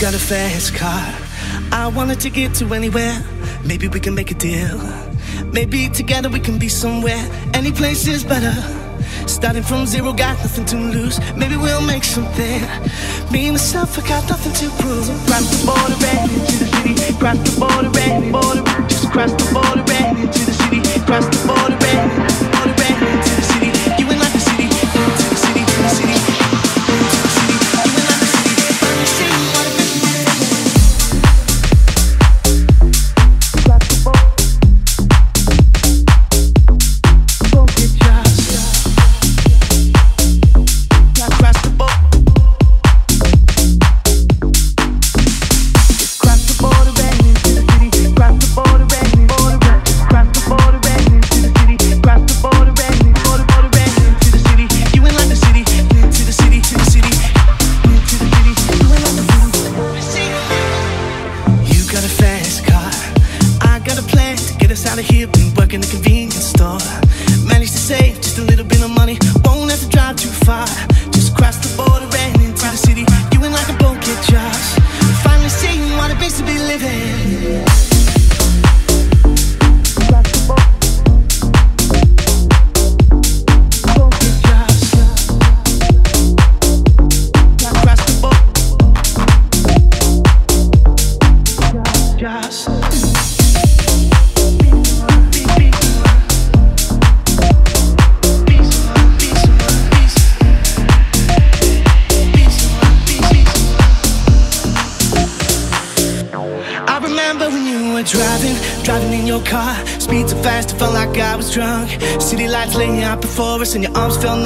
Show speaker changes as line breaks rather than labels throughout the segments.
got a fast car. I wanted to get to anywhere. Maybe we can make a deal. Maybe together we can be somewhere. Any place is better. Starting from zero, got nothing to lose. Maybe we'll make something. Me myself, I got nothing to prove. Cross the border and into the city. Cross the border and border. Just cross the border and into the city. Cross the border.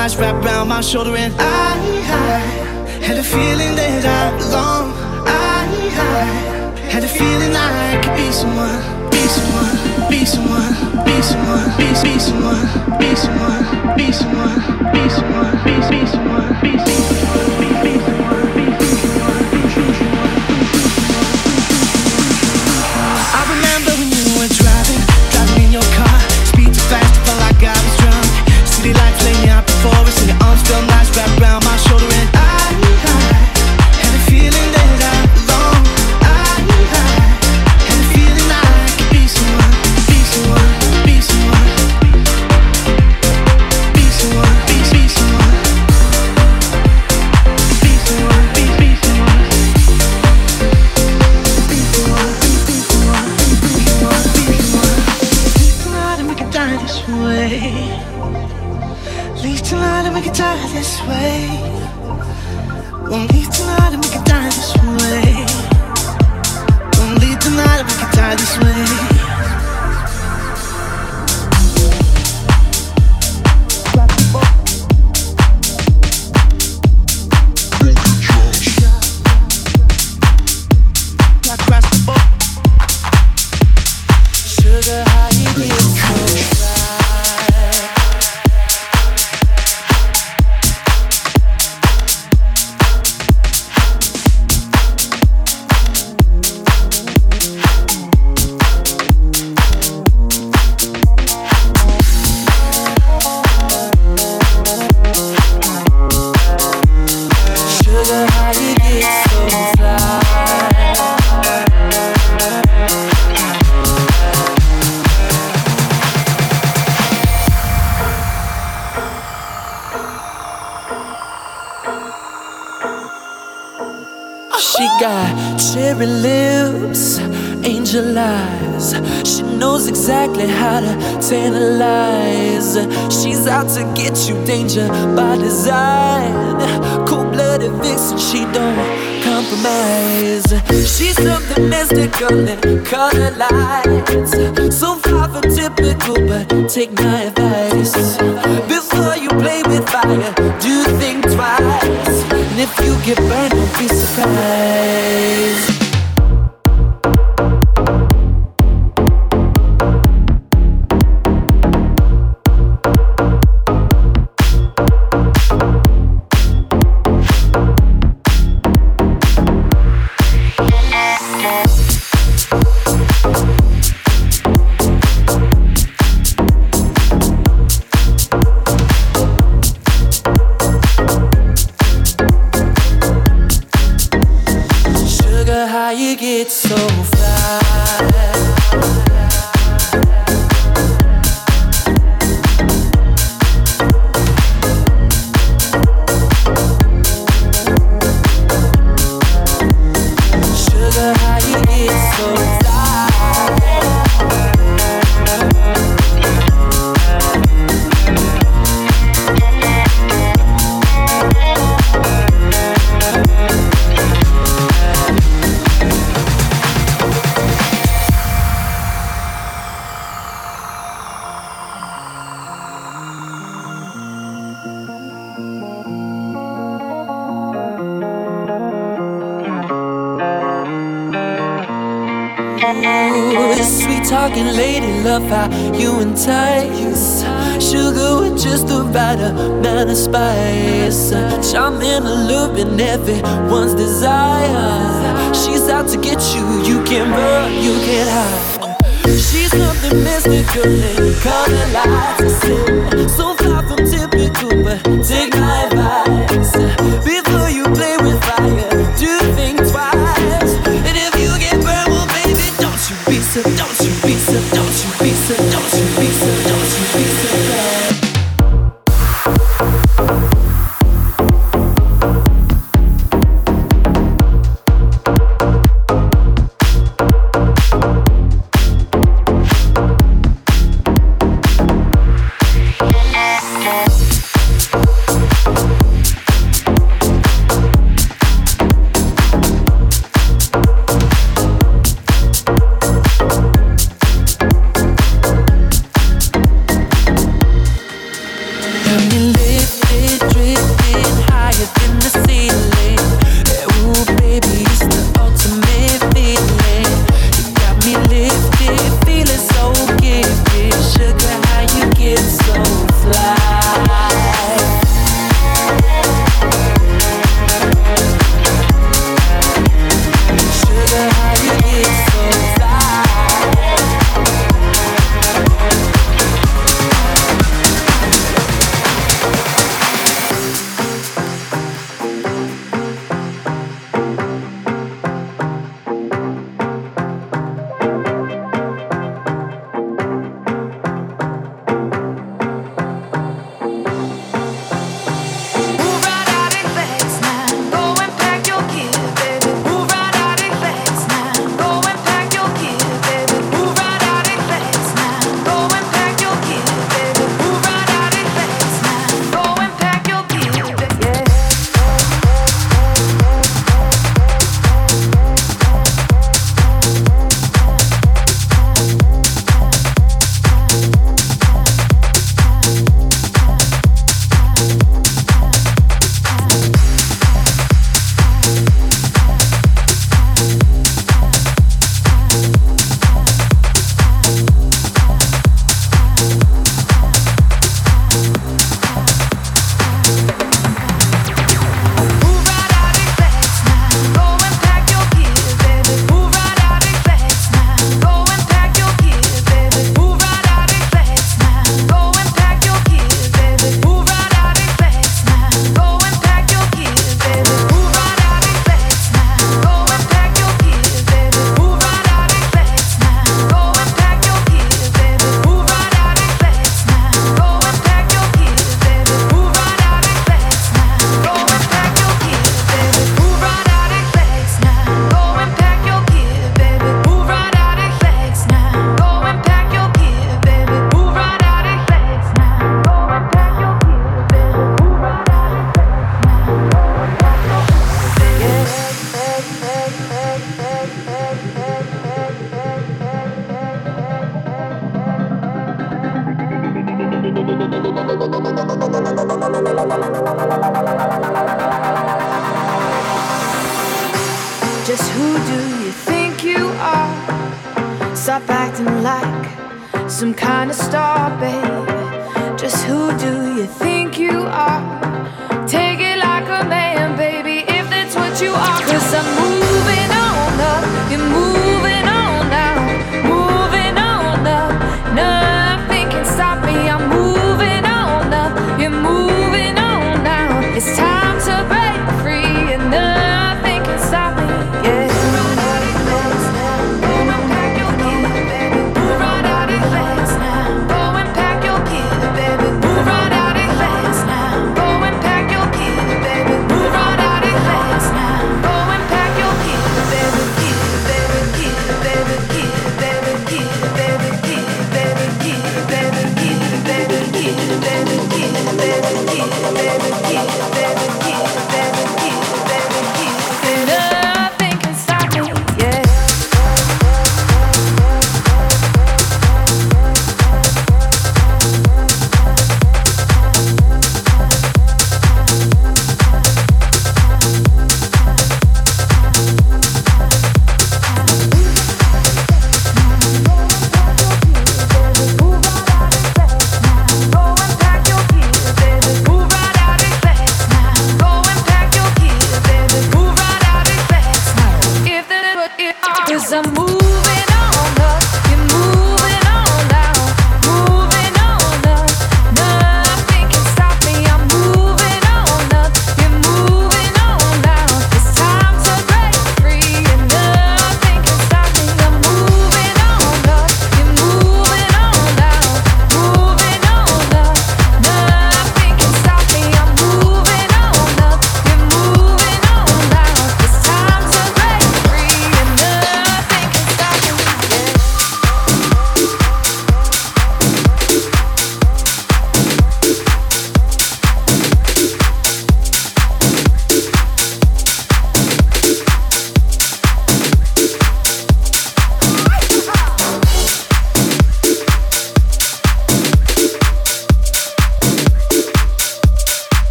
eyes wrapped around my shoulder and I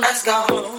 let's go.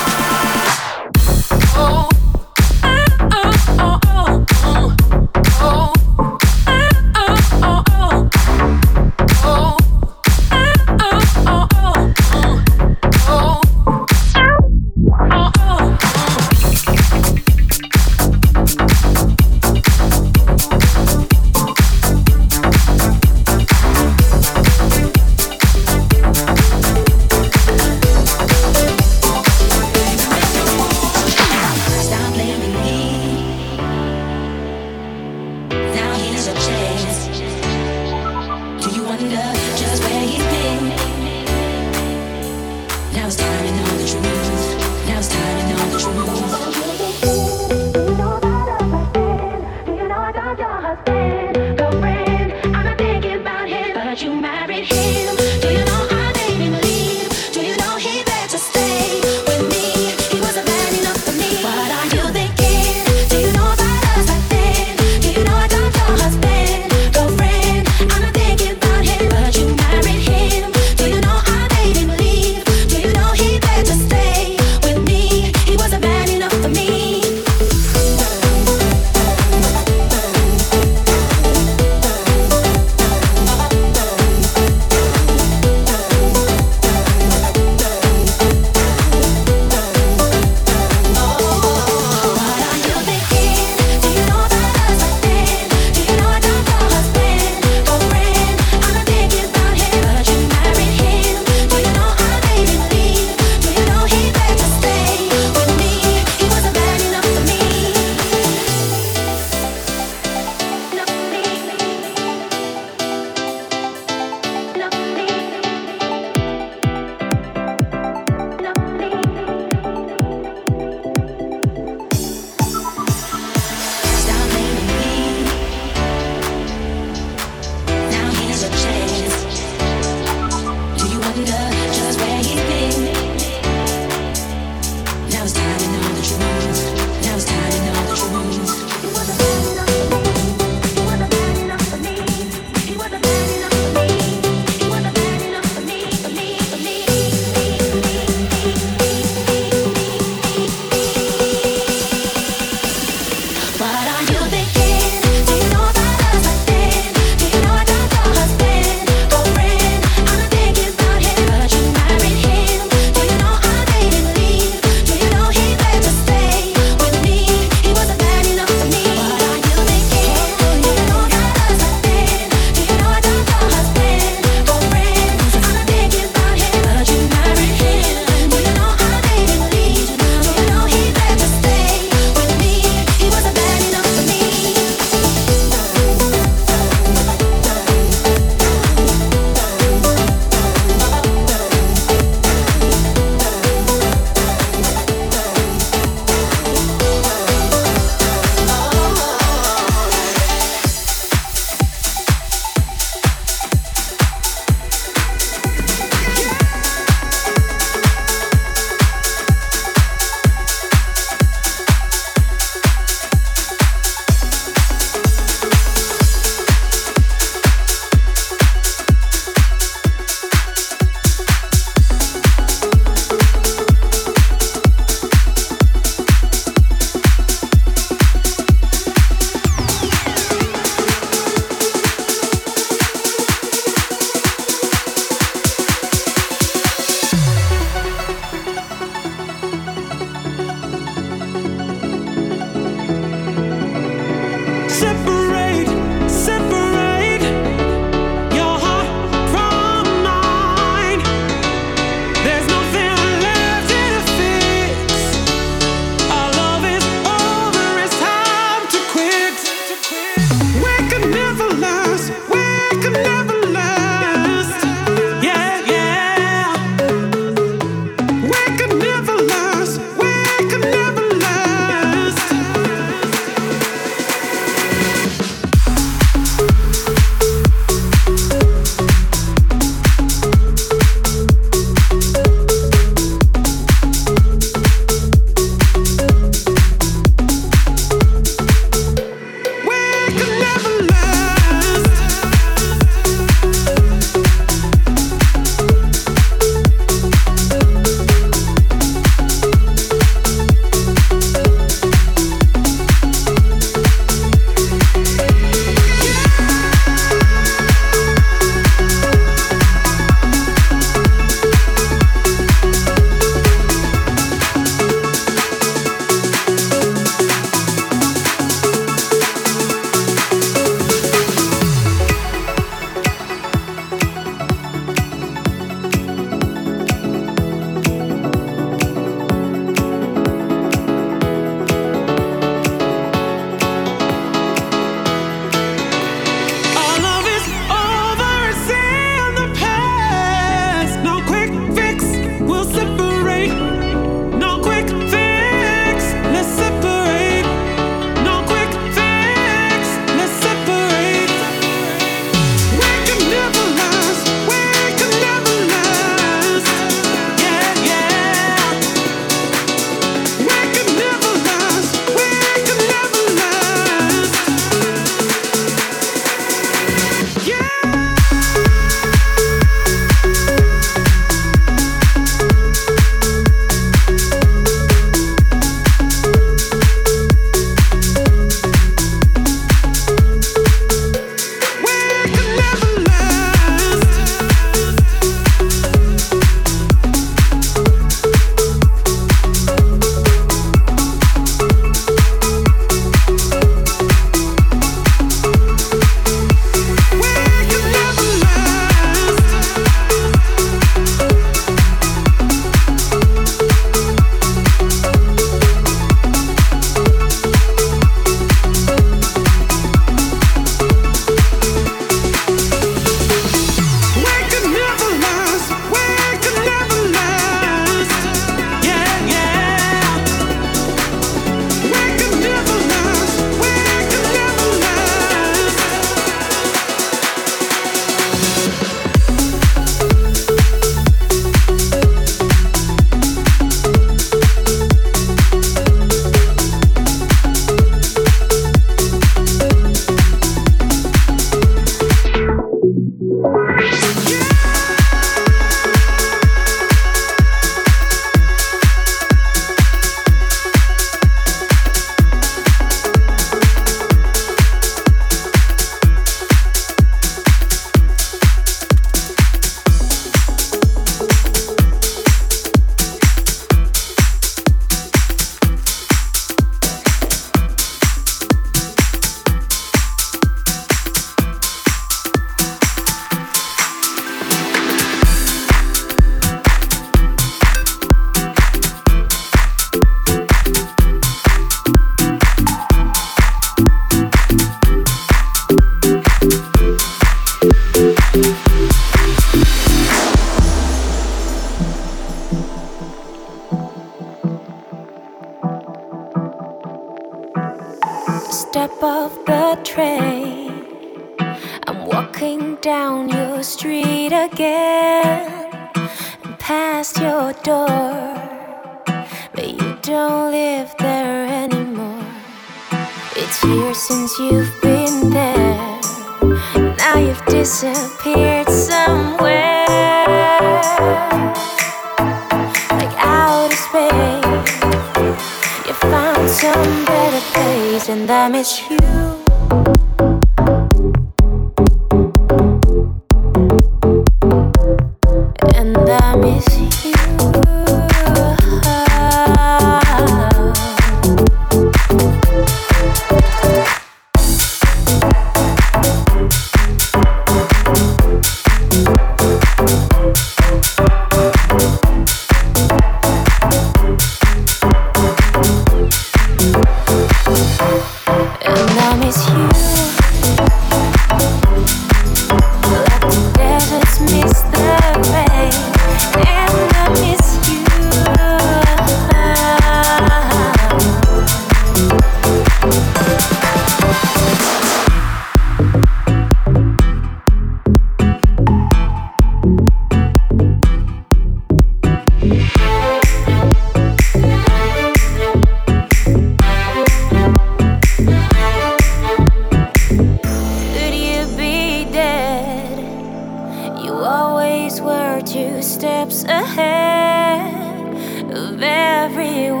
We
were two steps ahead of everyone.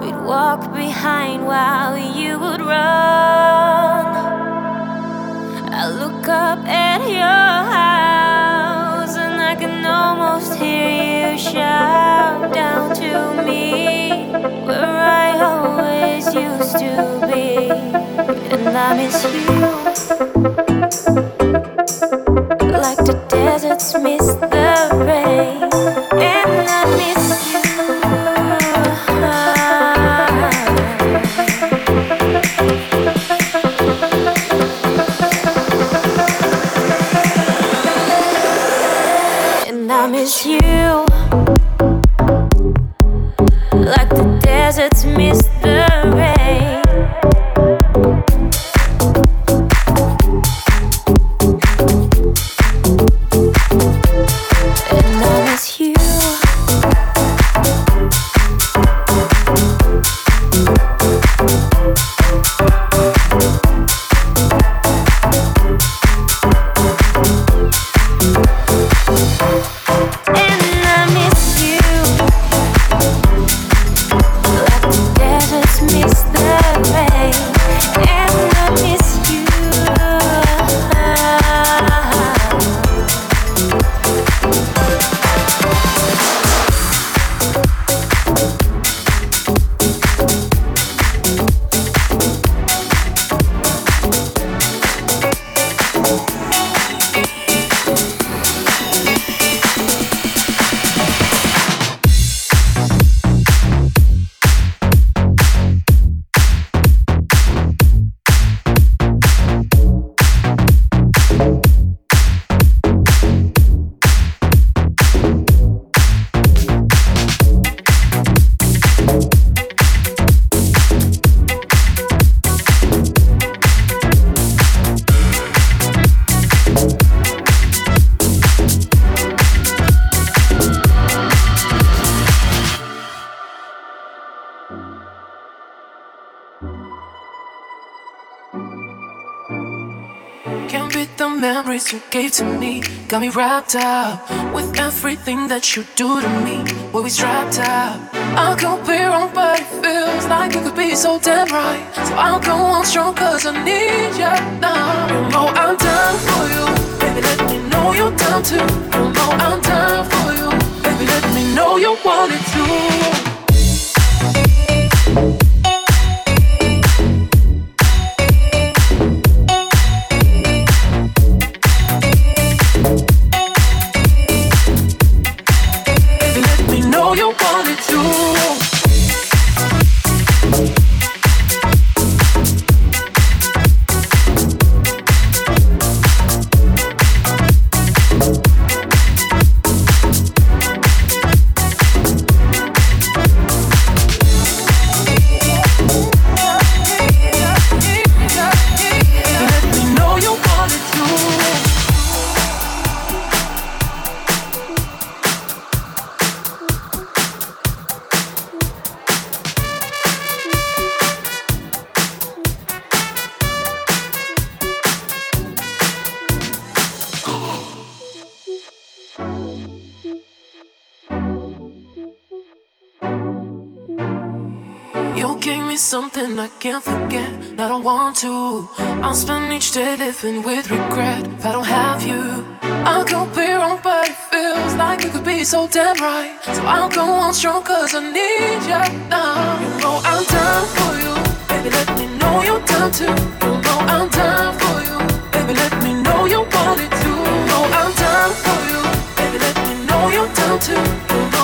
We'd walk behind while you would run. I look up at your house and I can almost hear you shout down to me where I always used to be. And I miss you the deserts miss the rain, and I miss you.
Memories you gave to me. Got me wrapped up with everything that you do to me. We'll be strapped up. I could be wrong, but it feels like it could be so damn right. So I'll go on strong, cause I need you now. You know I'm down for you. Baby, let me know you're down too. You know I'm down for you. Baby, let me know you want it too. Can't forget. I don't want to. I'll spend each day living with regret if I don't have you. I could be wrong, but it feels like it could be so damn right. So I'll go on strong, cause I need you now. You know I'm down for you. Baby, let me know you're down too. You know I'm down for you. Baby, let me know you want it too. You know I'm down for you. Baby, let me know you're down too. You know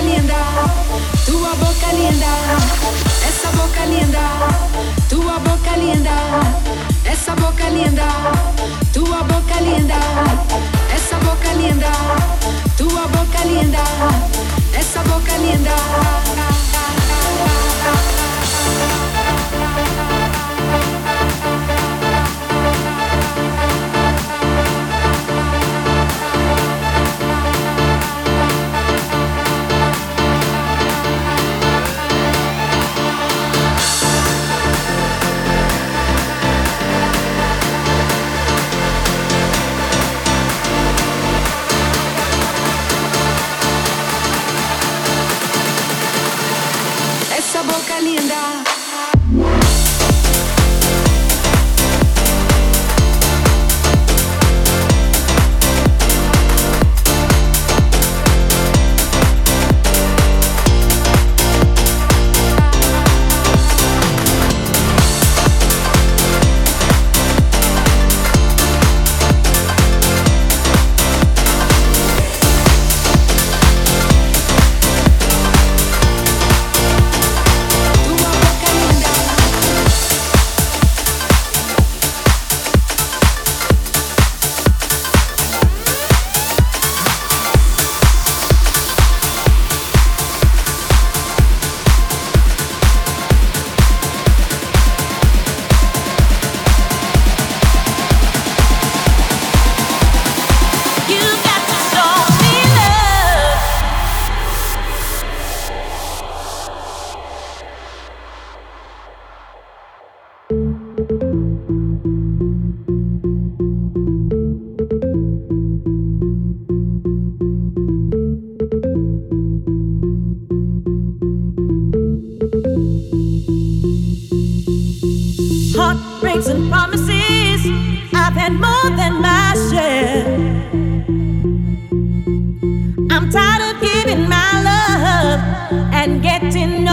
linda, tua boca linda, essa boca linda, tua boca linda, essa boca linda, tua boca linda, essa boca linda, tua boca linda,
essa boca linda. I'm tired of giving my love and getting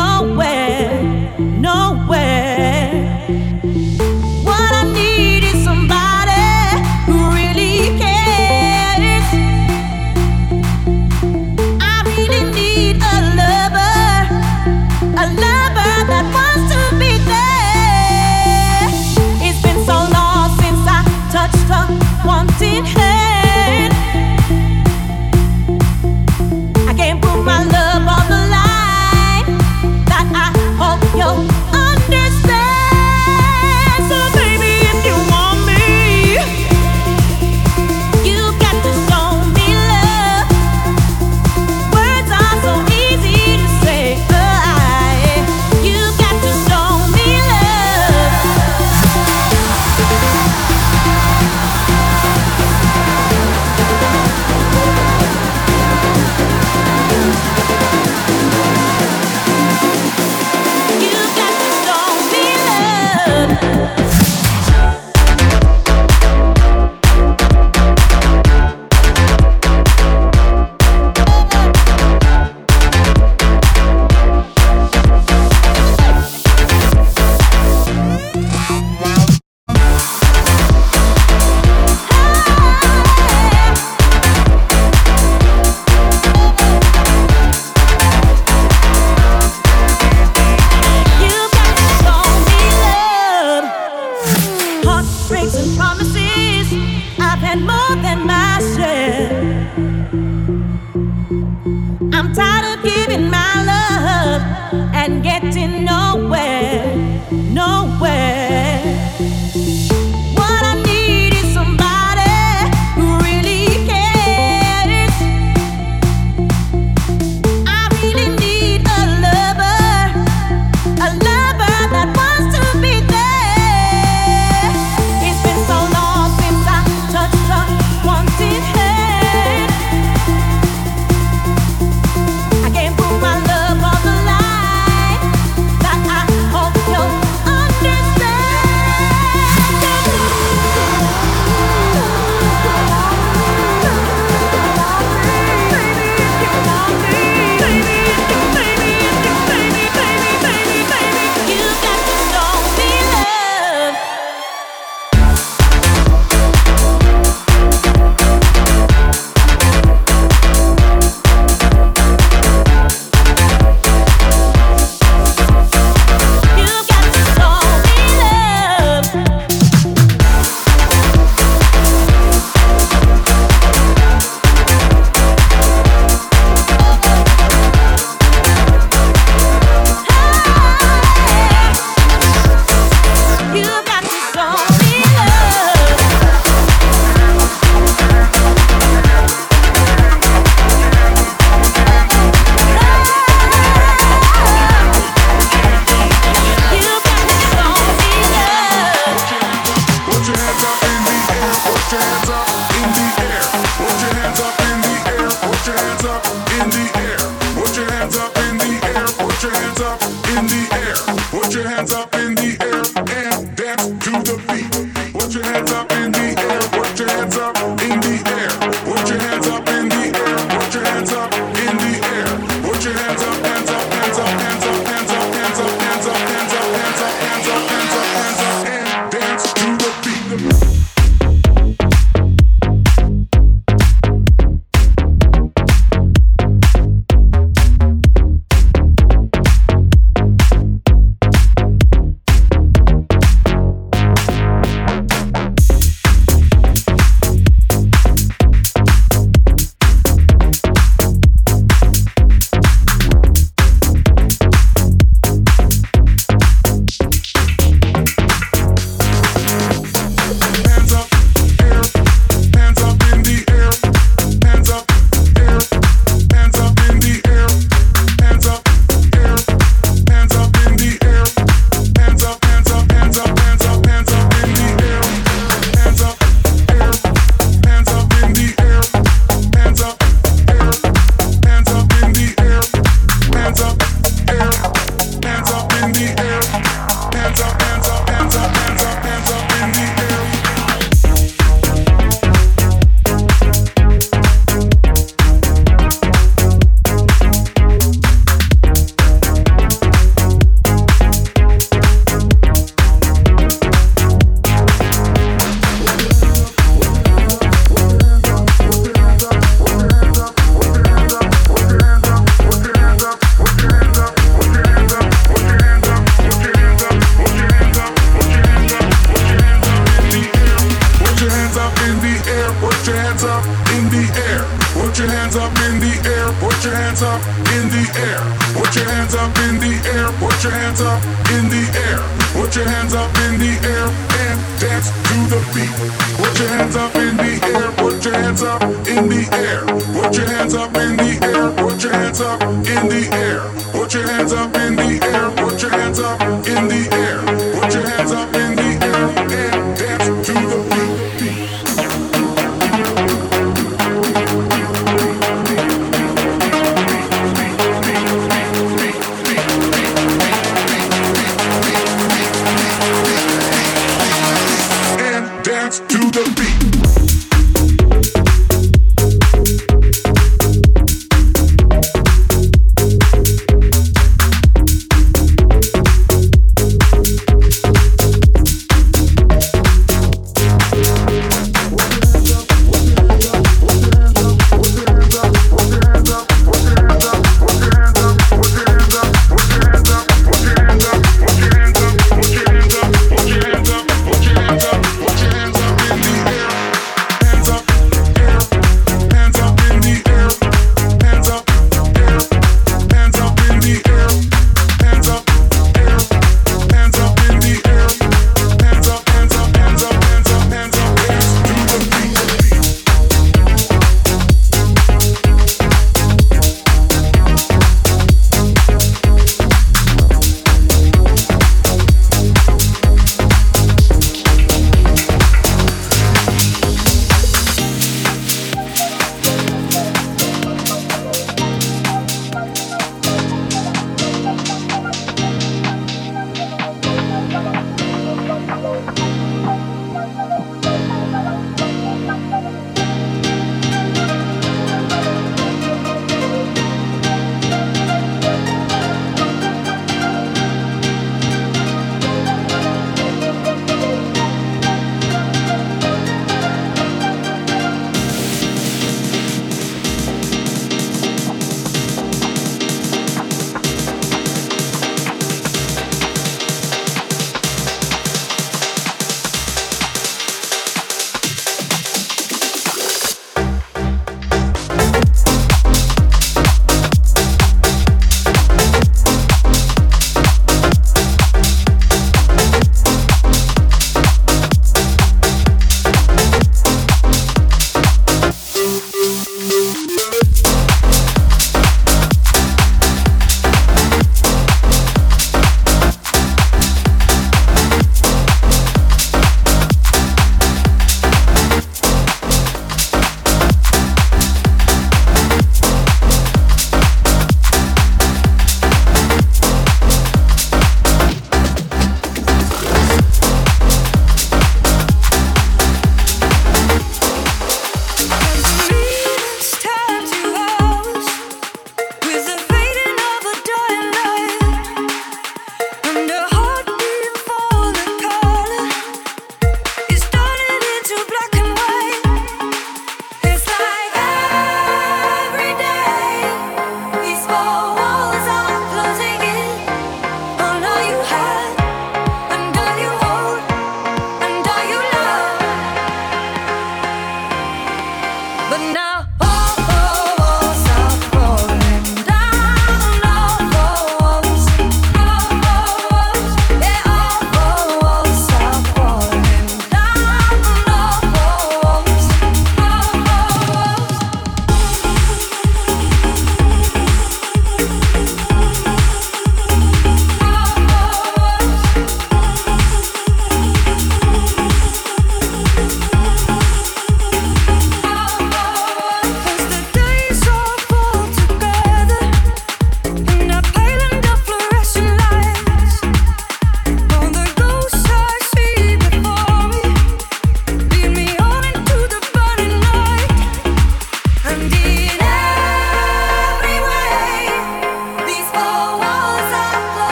But now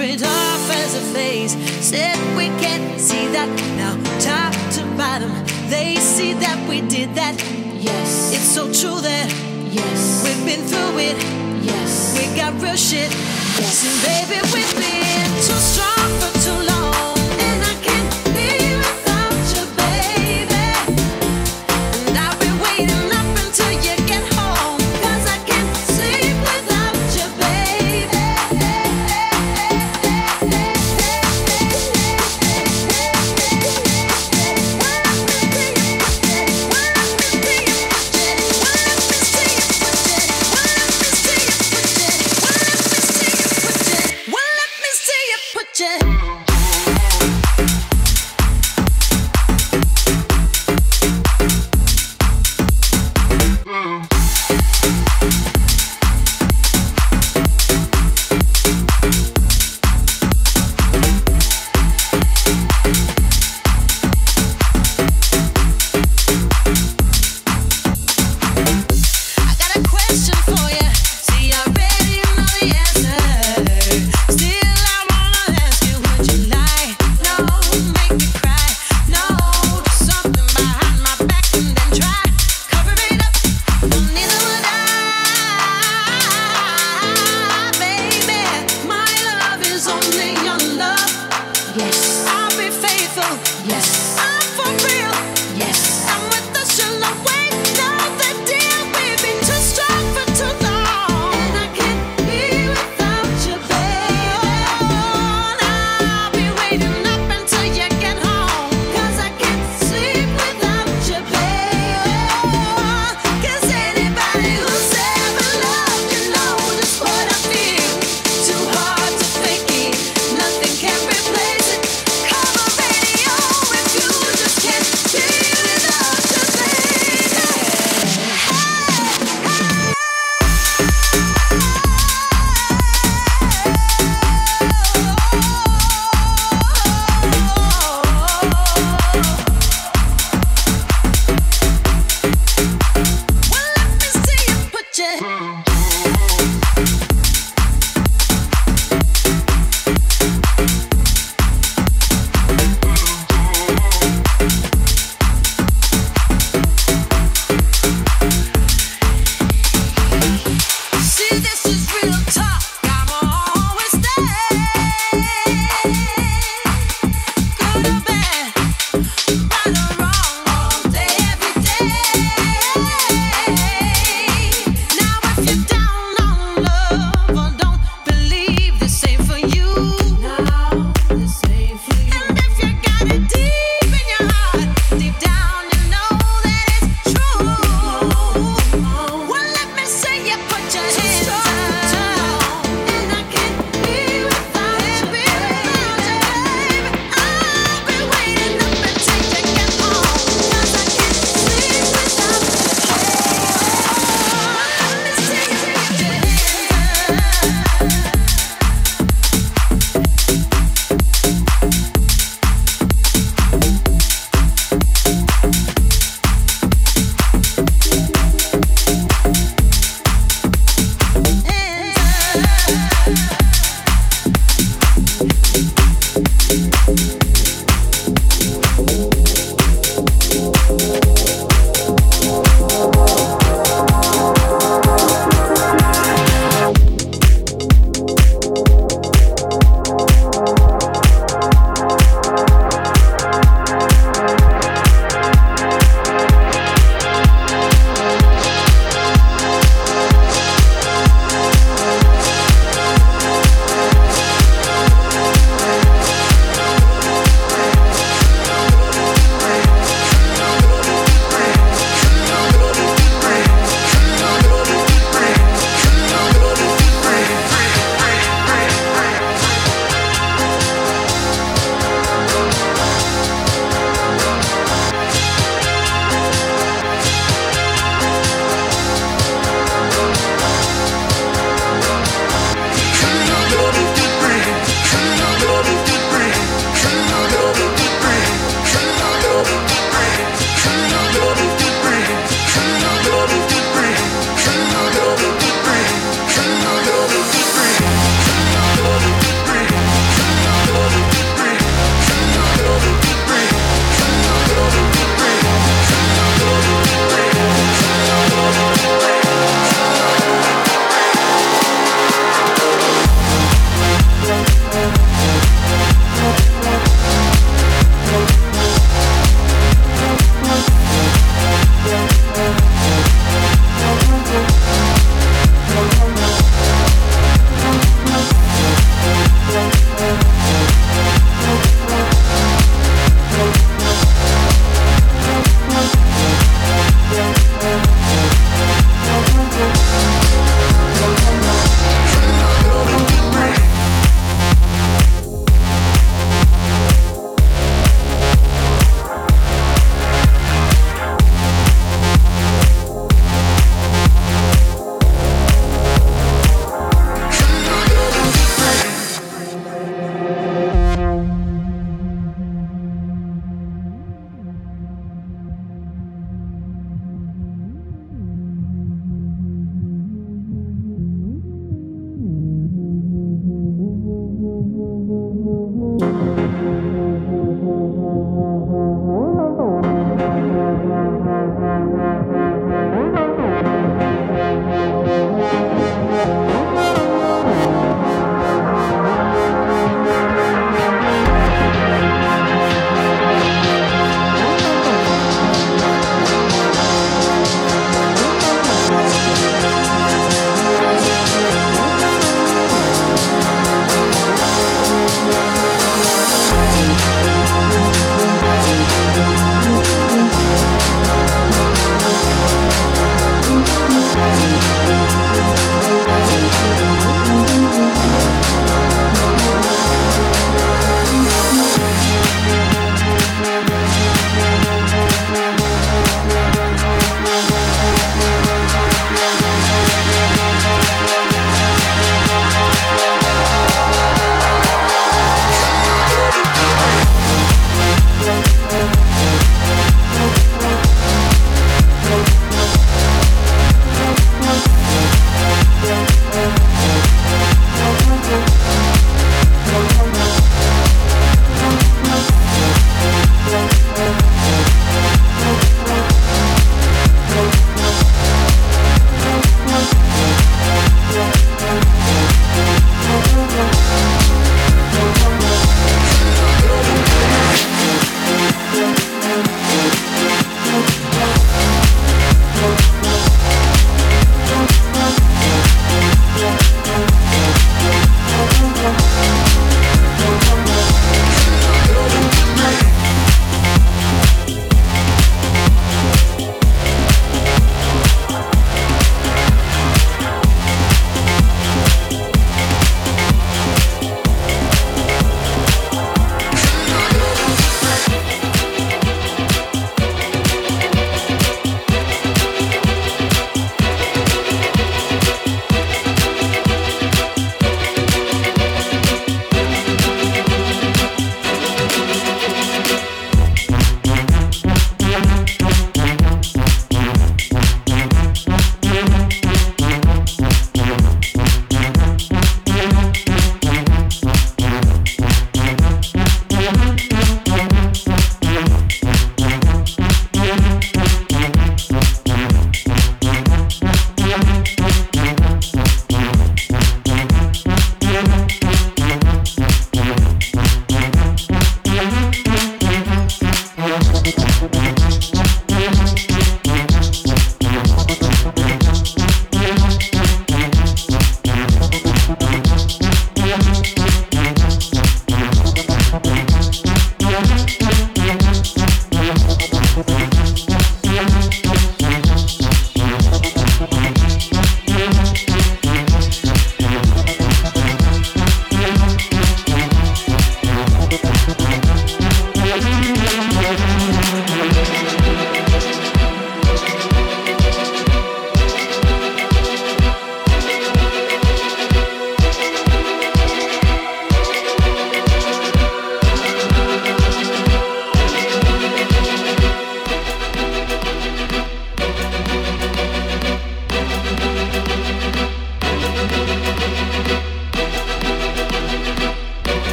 it off as a phase. Said we can't see that. Now, top to bottom, they see that we did that. Yes. It's so true that. Yes. We've been through it. Yes. We got real shit. Yes. And baby, we.